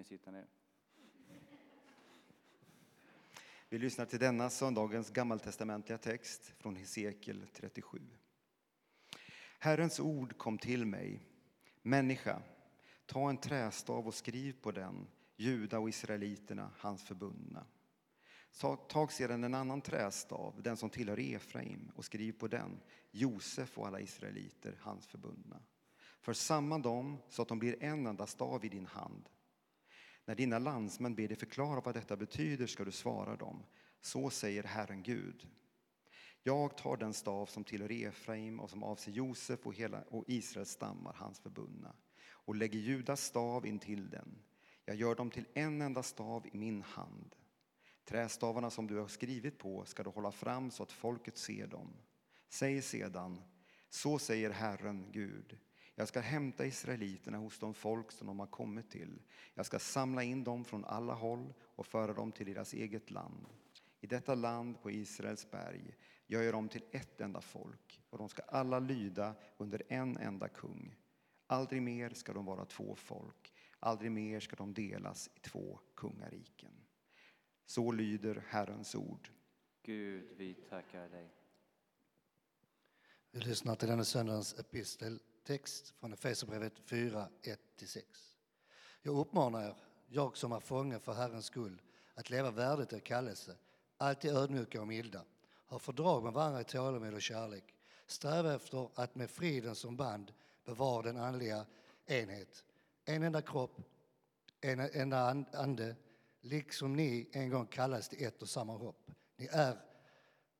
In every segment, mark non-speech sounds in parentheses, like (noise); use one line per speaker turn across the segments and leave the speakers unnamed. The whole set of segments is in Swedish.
ni sitta ner.
Vi lyssnar till denna söndagens gammaltestamentliga text från Hesekiel 37. Herrens ord kom till mig. Människa, ta en trästav och skriv på den, Juda och israeliterna, hans förbundna. Tag sedan en annan trästav, den som tillhör Efraim, och skriv på den, Josef och alla israeliter, hans förbundna. För samman dem så att de blir en enda stav i din hand. När dina landsmän ber dig förklara vad detta betyder ska du svara dem. Så säger Herren Gud. Jag tar den stav som tillhör Efraim och som avser Josef och, hela, och Israels stammar, hans förbundna, och lägger Judas stav in till den. Jag gör dem till en enda stav i min hand. Trästavarna som du har skrivit på ska du hålla fram så att folket ser dem. Säg sedan, så säger Herren Gud. Jag ska hämta israeliterna hos de folk som de har kommit till. Jag ska samla in dem från alla håll och föra dem till deras eget land. I detta land på Israels berg gör jag dem till ett enda folk och de ska alla lyda under en enda kung. Aldrig mer ska de vara två folk, aldrig mer ska de delas i två kungariken. Så lyder Herrens ord.
Gud, vi tackar dig.
Vi lyssnar till denna söndagens Text från Efesierbrevet 4, 1-6. Jag uppmanar er, jag som är fånge för Herrens skull, att leva värdigt er kallelse, alltid ödmjuka och milda. Ha fördrag med varandra i tålamod och kärlek. Sträva efter att med friden som band bevara den andliga enhet. En enda kropp, en enda ande, liksom ni en gång kallades till ett och samma hopp. Ni är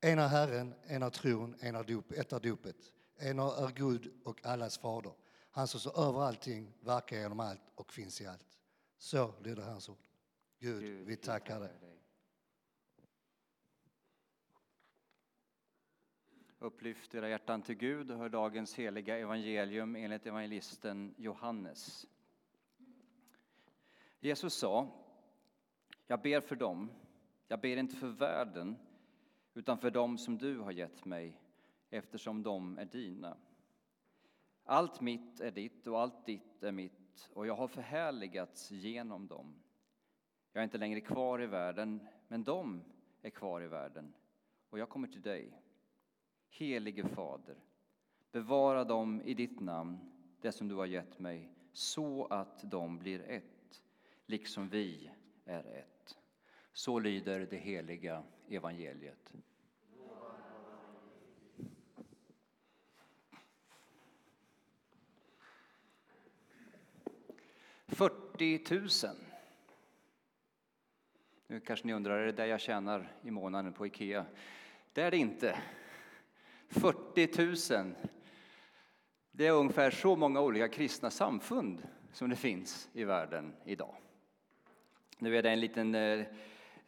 en Herren, en tron, en dop, ett är dopet. En är Gud och allas fader. Han som står över allting, verkar genom allt och finns i allt. Så lyder hans ord. Gud, Gud vi tackar dig.
Upplyft era hjärtan till Gud och hör dagens heliga evangelium enligt evangelisten Johannes. Jesus sa, jag ber för dem, jag ber inte för världen, utan för dem som du har gett mig, eftersom de är dina. Allt mitt är ditt och allt ditt är mitt, och jag har förhärligats genom dem. Jag är inte längre kvar i världen, men de är kvar i världen, och jag kommer till dig. Helige Fader, bevara dem i ditt namn, det som du har gett mig, så att de blir ett, liksom vi är ett. Så lyder det heliga evangeliet. Fyrtio tusen. Nu kanske ni undrar, är det där jag tjänar i månaden på Ikea? Det är det inte. 40 000. Det är ungefär så många olika kristna samfund som det finns i världen idag. Nu är det en liten eh,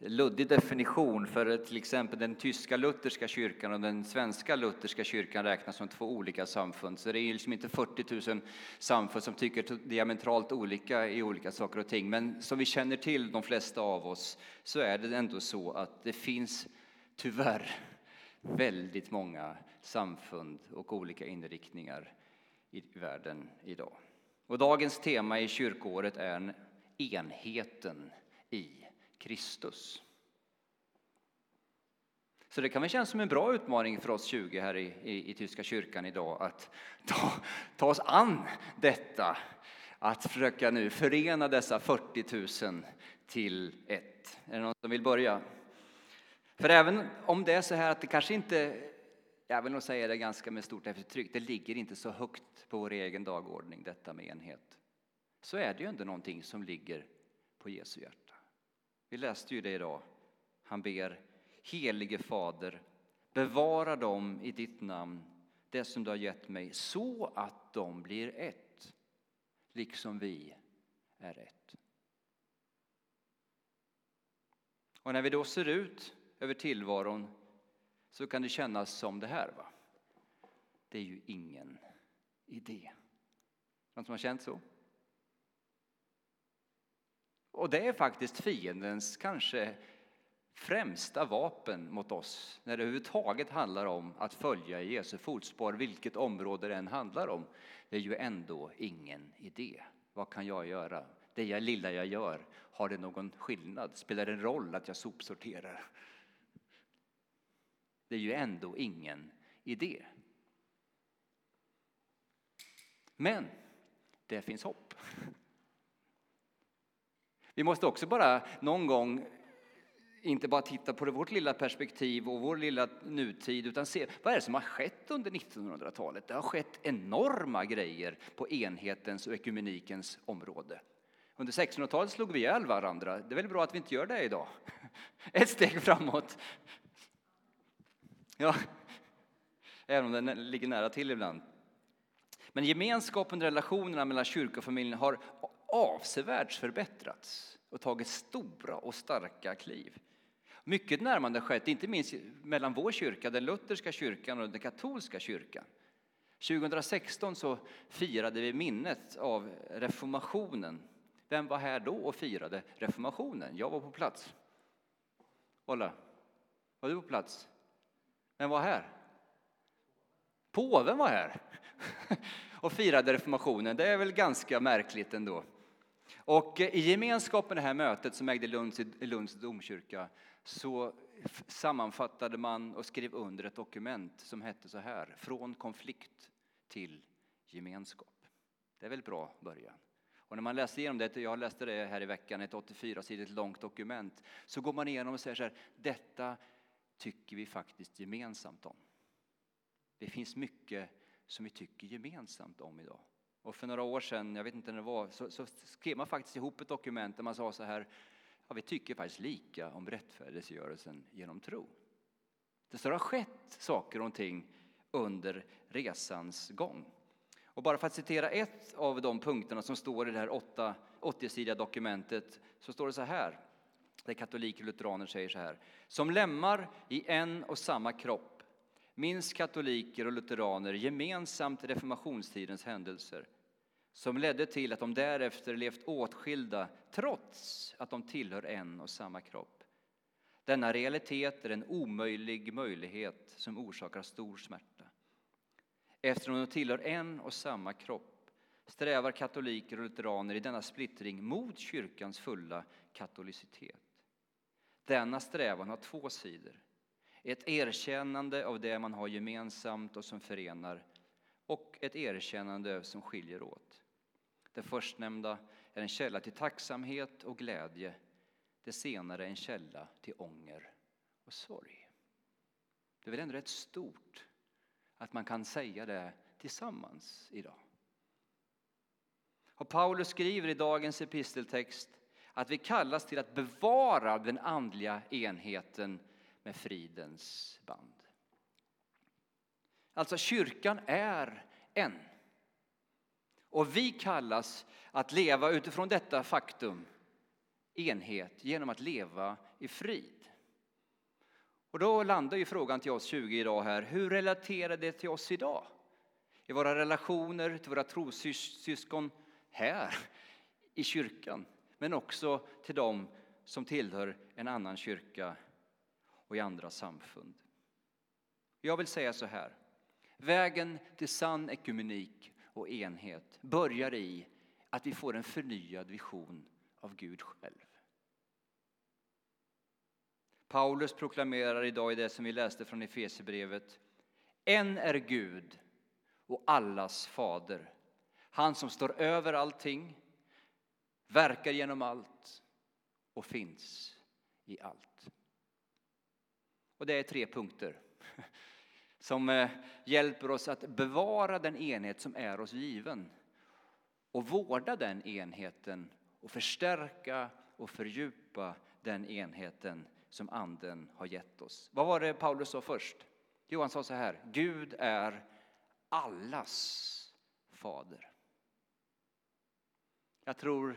luddig definition för till exempel den tyska lutherska kyrkan och den svenska lutherska kyrkan räknas som två olika samfund. Så det är liksom inte 40 000 samfund som tycker diametralt olika i olika saker och ting. Men som vi känner till, de flesta av oss, så är det ändå så att det finns tyvärr väldigt många samfund och olika inriktningar i världen idag. Och dagens tema i kyrkåret är enheten i Kristus. Så det kan väl kännas som en bra utmaning för oss 20 här i, i, i Tyska kyrkan idag att ta, ta oss an detta, att försöka nu förena dessa 40 000 till ett. Är det någon som vill börja? För även om det är så här att det kanske inte, jag vill nog säga det ganska med stort eftertryck, det ligger inte så högt på vår egen dagordning detta med enhet. Så är det ju ändå någonting som ligger på Jesu hjärta. Vi läste ju det idag. Han ber Helige Fader, bevara dem i ditt namn, det som du har gett mig, så att de blir ett, liksom vi är ett. Och när vi då ser ut över tillvaron så kan det kännas som det här. Va? Det är ju ingen idé. Någon som har känt så? Och det är faktiskt fiendens kanske främsta vapen mot oss när det överhuvudtaget handlar om att följa i Jesu fotspår, vilket område det än handlar om. Det är ju ändå ingen idé. Vad kan jag göra? Det jag, lilla jag gör, har det någon skillnad? Spelar det roll att jag sopsorterar? Det är ju ändå ingen idé. Men det finns hopp. Vi måste också bara någon gång inte bara titta på vårt lilla perspektiv och vår lilla nutid, utan se vad är det som har skett under 1900-talet. Det har skett enorma grejer på enhetens och ekumenikens område. Under 1600-talet slog vi ihjäl varandra. Det är väl bra att vi inte gör det idag. (laughs) Ett steg framåt. Ja, även om den ligger nära till ibland. Men gemenskapen och relationerna mellan kyrka och familjen har avsevärt förbättrats och tagit stora och starka kliv. Mycket närmande har skett, inte minst mellan vår kyrka, den lutherska kyrkan och den katolska kyrkan. 2016 så firade vi minnet av reformationen. Vem var här då och firade reformationen? Jag var på plats. Ola, var du på plats? Vem var här? Påven var här (laughs) och firade reformationen. Det är väl ganska märkligt ändå. Och eh, i gemenskap med det här mötet som ägde Lunds, Lunds domkyrka så sammanfattade man och skrev under ett dokument som hette så här, Från konflikt till gemenskap. Det är väl bra början. Och när man läser igenom det, jag läste det här i veckan, ett 84-sidigt långt dokument, så går man igenom och säger så här, detta tycker vi faktiskt gemensamt om. Det finns mycket som vi tycker gemensamt om idag. Och för några år sedan, jag vet inte när det var, så, så skrev man faktiskt ihop ett dokument där man sa så här, ja, vi tycker faktiskt lika om rättfärdiggörelsen genom tro. Det har skett saker och ting under resans gång. Och bara för att citera ett av de punkterna som står i det här 80-sidiga dokumentet så står det så här, där katoliker och lutheraner säger så här. Som lemmar i en och samma kropp minns katoliker och lutheraner gemensamt reformationstidens händelser som ledde till att de därefter levt åtskilda trots att de tillhör en och samma kropp. Denna realitet är en omöjlig möjlighet som orsakar stor smärta. Eftersom de tillhör en och samma kropp strävar katoliker och lutheraner i denna splittring mot kyrkans fulla katolicitet. Denna strävan har två sidor. Ett erkännande av det man har gemensamt och som förenar och ett erkännande som skiljer åt. Det förstnämnda är en källa till tacksamhet och glädje. Det senare är en källa till ånger och sorg. Det är väl ändå rätt stort att man kan säga det tillsammans idag. Och Paulus skriver i dagens episteltext att vi kallas till att bevara den andliga enheten med fridens band. Alltså kyrkan är en. Och vi kallas att leva utifrån detta faktum, enhet, genom att leva i frid. Och då landar ju frågan till oss 20 idag här, hur relaterar det till oss idag? I våra relationer till våra trossyskon här i kyrkan, men också till dem som tillhör en annan kyrka och i andra samfund. Jag vill säga så här, vägen till sann ekumenik och enhet börjar i att vi får en förnyad vision av Gud själv. Paulus proklamerar idag i det som vi läste från Efesierbrevet. En är Gud och allas fader. Han som står över allting, verkar genom allt och finns i allt. Och det är tre punkter som eh, hjälper oss att bevara den enhet som är oss given och vårda den enheten och förstärka och fördjupa den enheten som Anden har gett oss. Vad var det Paulus sa först? Jo, han sa så här, Gud är allas fader. Jag tror,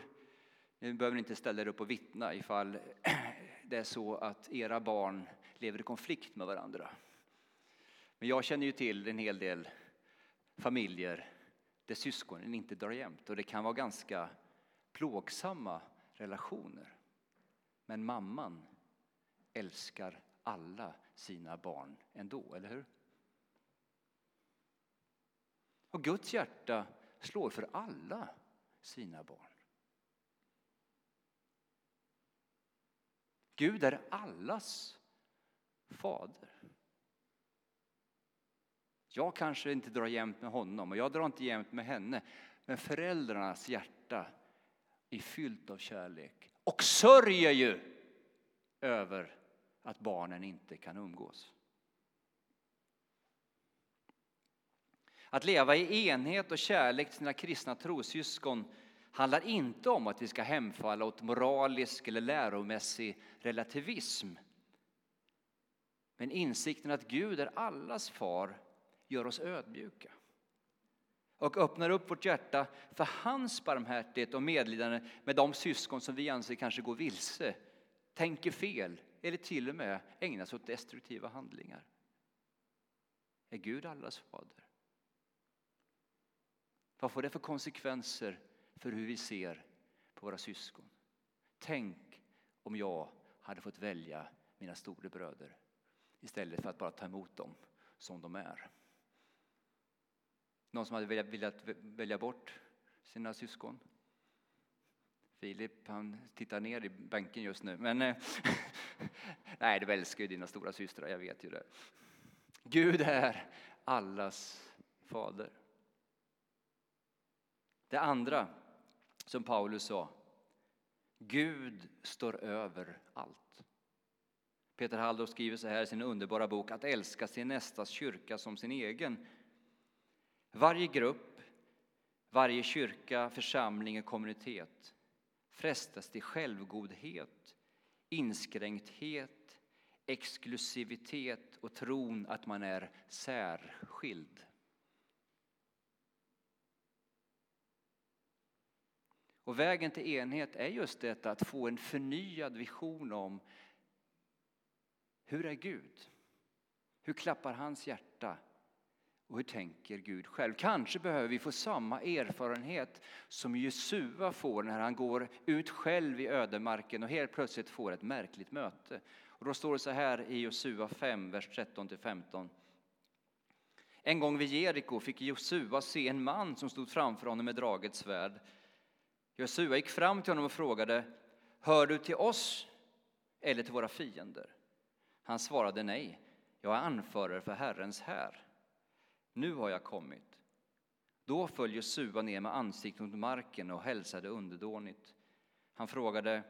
ni behöver inte ställa er upp och vittna ifall (clears throat) det är så att era barn lever i konflikt med varandra. Men jag känner ju till en hel del familjer där syskonen inte drar jämnt och det kan vara ganska plågsamma relationer. Men mamman älskar alla sina barn ändå, eller hur? Och Guds hjärta slår för alla sina barn. Gud är allas fader. Jag kanske inte drar jämnt med honom och jag drar inte jämt med henne. Men föräldrarnas hjärta är fyllt av kärlek och sörjer ju över att barnen inte kan umgås. Att leva i enhet och kärlek till sina kristna trossyskon handlar inte om att vi ska hemfalla åt moralisk eller läromässig relativism. Men insikten att Gud är allas far gör oss ödmjuka och öppnar upp vårt hjärta för hans barmhärtighet och medlidande med de syskon som vi anser kanske går vilse, tänker fel eller till och med ägnar sig åt destruktiva handlingar. Är Gud allas fader? Vad får det för konsekvenser för hur vi ser på våra syskon? Tänk om jag hade fått välja mina storebröder istället för att bara ta emot dem som de är. Någon som hade velat, velat välja bort sina syskon? Filip, han tittar ner i bänken just nu. Men eh, (laughs) nej, du älskar ju dina stora systrar, jag vet ju det. Gud är allas fader. Det andra som Paulus sa, Gud står över allt. Peter Halldorf skriver så här i sin underbara bok Att älska sin nästas kyrka som sin egen. Varje grupp, varje kyrka, församling och kommunitet frestas till självgodhet, inskränkthet, exklusivitet och tron att man är särskild. Och vägen till enhet är just detta att få en förnyad vision om hur är Gud? Hur klappar hans hjärta? Och hur tänker Gud själv? Kanske behöver vi få samma erfarenhet som Jesua får när han går ut själv i ödemarken och helt plötsligt får ett märkligt möte. Och då står det så här i Josua 5, vers 13-15. En gång vid Jeriko fick Josua se en man som stod framför honom med draget svärd. Josua gick fram till honom och frågade, hör du till oss eller till våra fiender? Han svarade nej, jag är anförare för Herrens här. Nu har jag kommit. Då föll Josua ner med ansiktet mot marken och hälsade underdånigt. Han frågade,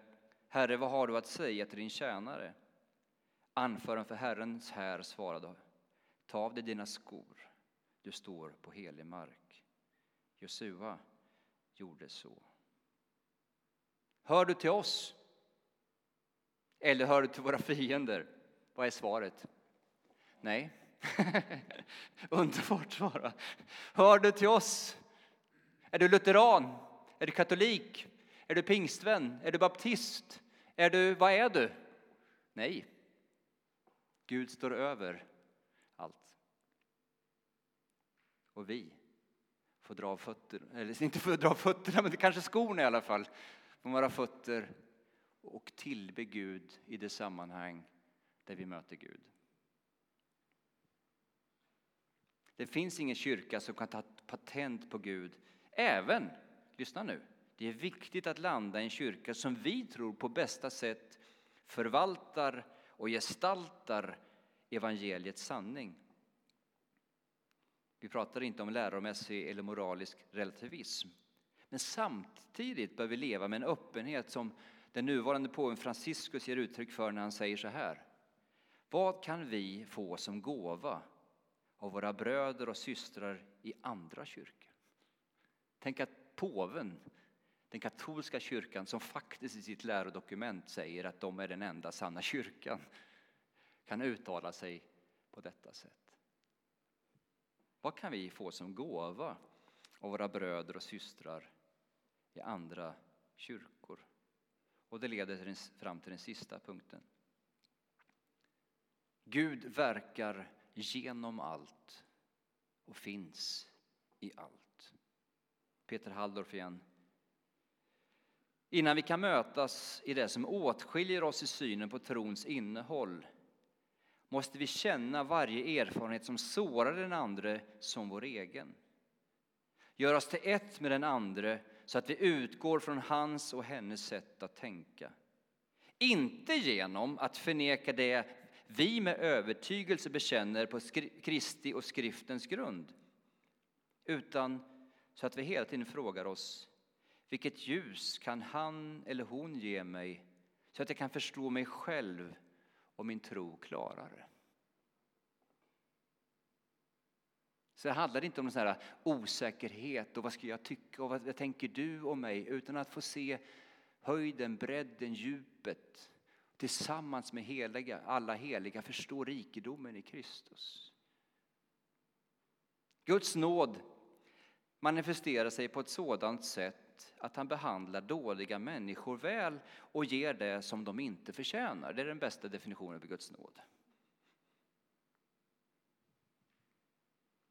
Herre, vad har du att säga till din tjänare? Anföraren för Herrens här svarade, ta av dig dina skor, du står på helig mark. Josua gjorde så. Hör du till oss? Eller hör du till våra fiender? Vad är svaret? Nej. (laughs) Underbart svar. Hör du till oss? Är du lutheran? Är du katolik? Är du pingstvän? Är du baptist? Är du, vad är du? Nej. Gud står över allt. Och vi får dra av fötterna, eller (laughs) inte får dra av fötterna, men det kanske skorna i alla fall, från våra fötter och tillbe Gud i det sammanhang där vi möter Gud. Det finns ingen kyrka som kan ta patent på Gud. Även, lyssna nu, det är viktigt att landa i en kyrka som vi tror på bästa sätt förvaltar och gestaltar evangeliets sanning. Vi pratar inte om läromässig eller moralisk relativism. Men samtidigt bör vi leva med en öppenhet som den nuvarande påven Franciscus ger uttryck för när han säger så här. Vad kan vi få som gåva av våra bröder och systrar i andra kyrkor? Tänk att påven, den katolska kyrkan som faktiskt i sitt lärodokument säger att de är den enda sanna kyrkan, kan uttala sig på detta sätt. Vad kan vi få som gåva av våra bröder och systrar i andra kyrkor? Och det leder fram till den sista punkten. Gud verkar genom allt och finns i allt. Peter Halldorf igen. Innan vi kan mötas i det som åtskiljer oss i synen på trons innehåll måste vi känna varje erfarenhet som sårar den andre som vår egen. Gör oss till ett med den andre så att vi utgår från hans och hennes sätt att tänka. Inte genom att förneka det vi med övertygelse bekänner på Kristi och skriftens grund, utan så att vi hela tiden frågar oss vilket ljus kan han eller hon ge mig så att jag kan förstå mig själv och min tro klarare? Så det handlar inte om någon osäkerhet och vad ska jag tycka och vad tänker du om mig utan att få se höjden, bredden, djupet tillsammans med heliga, alla heliga förstå rikedomen i Kristus. Guds nåd manifesterar sig på ett sådant sätt att han behandlar dåliga människor väl och ger det som de inte förtjänar. Det är den bästa definitionen på Guds nåd.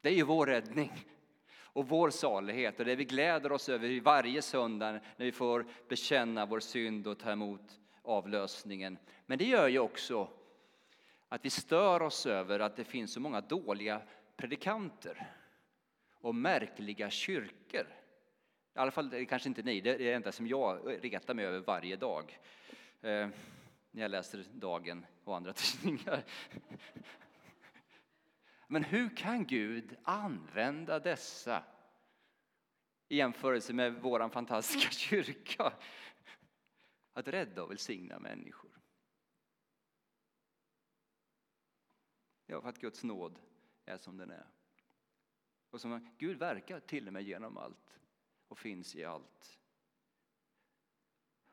Det är ju vår räddning och vår salighet och det vi gläder oss över varje söndag när vi får bekänna vår synd och ta emot avlösningen. Men det gör ju också att vi stör oss över att det finns så många dåliga predikanter och märkliga kyrkor. I alla fall det är kanske inte ni, det är det enda som jag retar mig över varje dag. Eh, när jag läser Dagen och andra (laughs) tidningar. Men hur kan Gud använda dessa i jämförelse med vår fantastiska (laughs) kyrka? Att rädda och välsigna människor. Ja, för att Guds nåd är som den är. Och som Gud verkar till och med genom allt och finns i allt.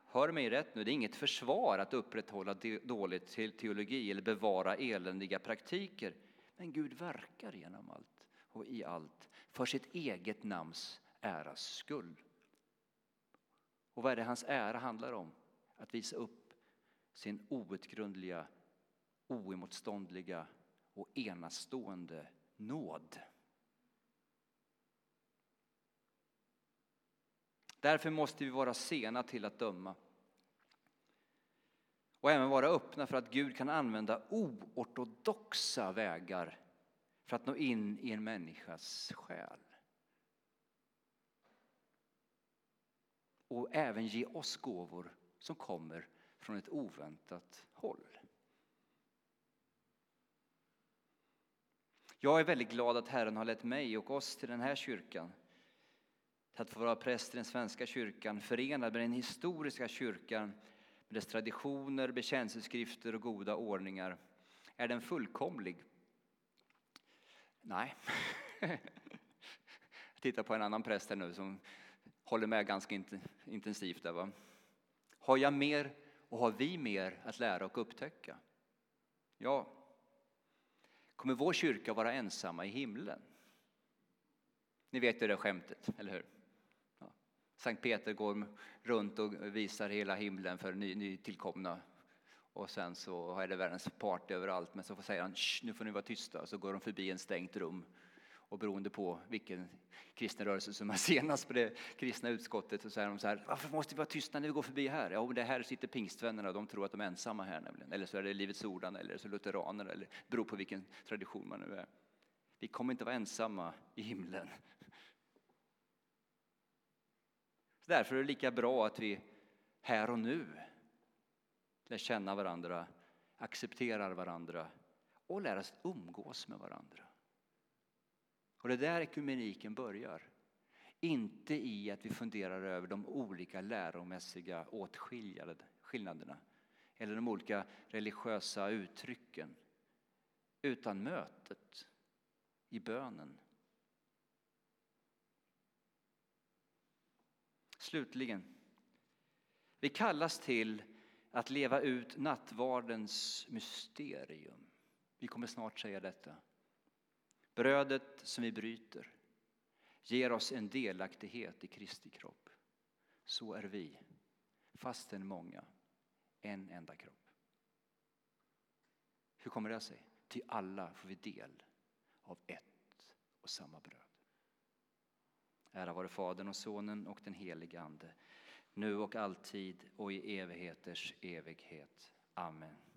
Hör mig rätt nu, det är inget försvar att upprätthålla dålig teologi eller bevara eländiga praktiker. Men Gud verkar genom allt och i allt för sitt eget namns äras skull. Och vad är det hans ära handlar om? Att visa upp sin outgrundliga, oemotståndliga och enastående nåd. Därför måste vi vara sena till att döma och även vara öppna för att Gud kan använda oortodoxa vägar för att nå in i en människas själ. Och även ge oss gåvor som kommer från ett oväntat håll. Jag är väldigt glad att Herren har lett mig och oss till den här kyrkan. Till att få vara präst i den svenska kyrkan förenad med den historiska kyrkan med dess traditioner, bekännelseskrifter och goda ordningar. Är den fullkomlig? Nej. (laughs) Jag tittar på en annan präst här nu som håller med ganska intensivt. Där, va? Har jag mer och har vi mer att lära och upptäcka? Ja. Kommer vår kyrka vara ensamma i himlen? Ni vet ju det skämtet, eller hur? Sankt Peter går runt och visar hela himlen för ny, nytillkomna. Och sen så är det världens party överallt, men så säger han nu får ni vara tysta. Så går de förbi en stängt rum. Och beroende på vilken kristen rörelse som är senast på det kristna utskottet så säger de så här, varför måste vi vara tysta när vi går förbi här? Ja, det här sitter pingstvännerna och de tror att de är ensamma här nämligen. Eller så är det Livets Ordan eller så lutheraner eller beror på vilken tradition man nu är. Vi kommer inte vara ensamma i himlen. Så därför är det lika bra att vi här och nu lär känna varandra, accepterar varandra och lär oss umgås med varandra. Och det är där ekumeniken börjar. Inte i att vi funderar över de olika läromässiga åtskillnaderna eller de olika religiösa uttrycken utan mötet i bönen Slutligen, vi kallas till att leva ut nattvardens mysterium. Vi kommer snart säga detta. Brödet som vi bryter ger oss en delaktighet i Kristi kropp. Så är vi, fastän många, en enda kropp. Hur kommer det sig? Till alla får vi del av ett och samma bröd. Ära vare Fadern och Sonen och den helige Ande, nu och alltid och i evigheters evighet. Amen.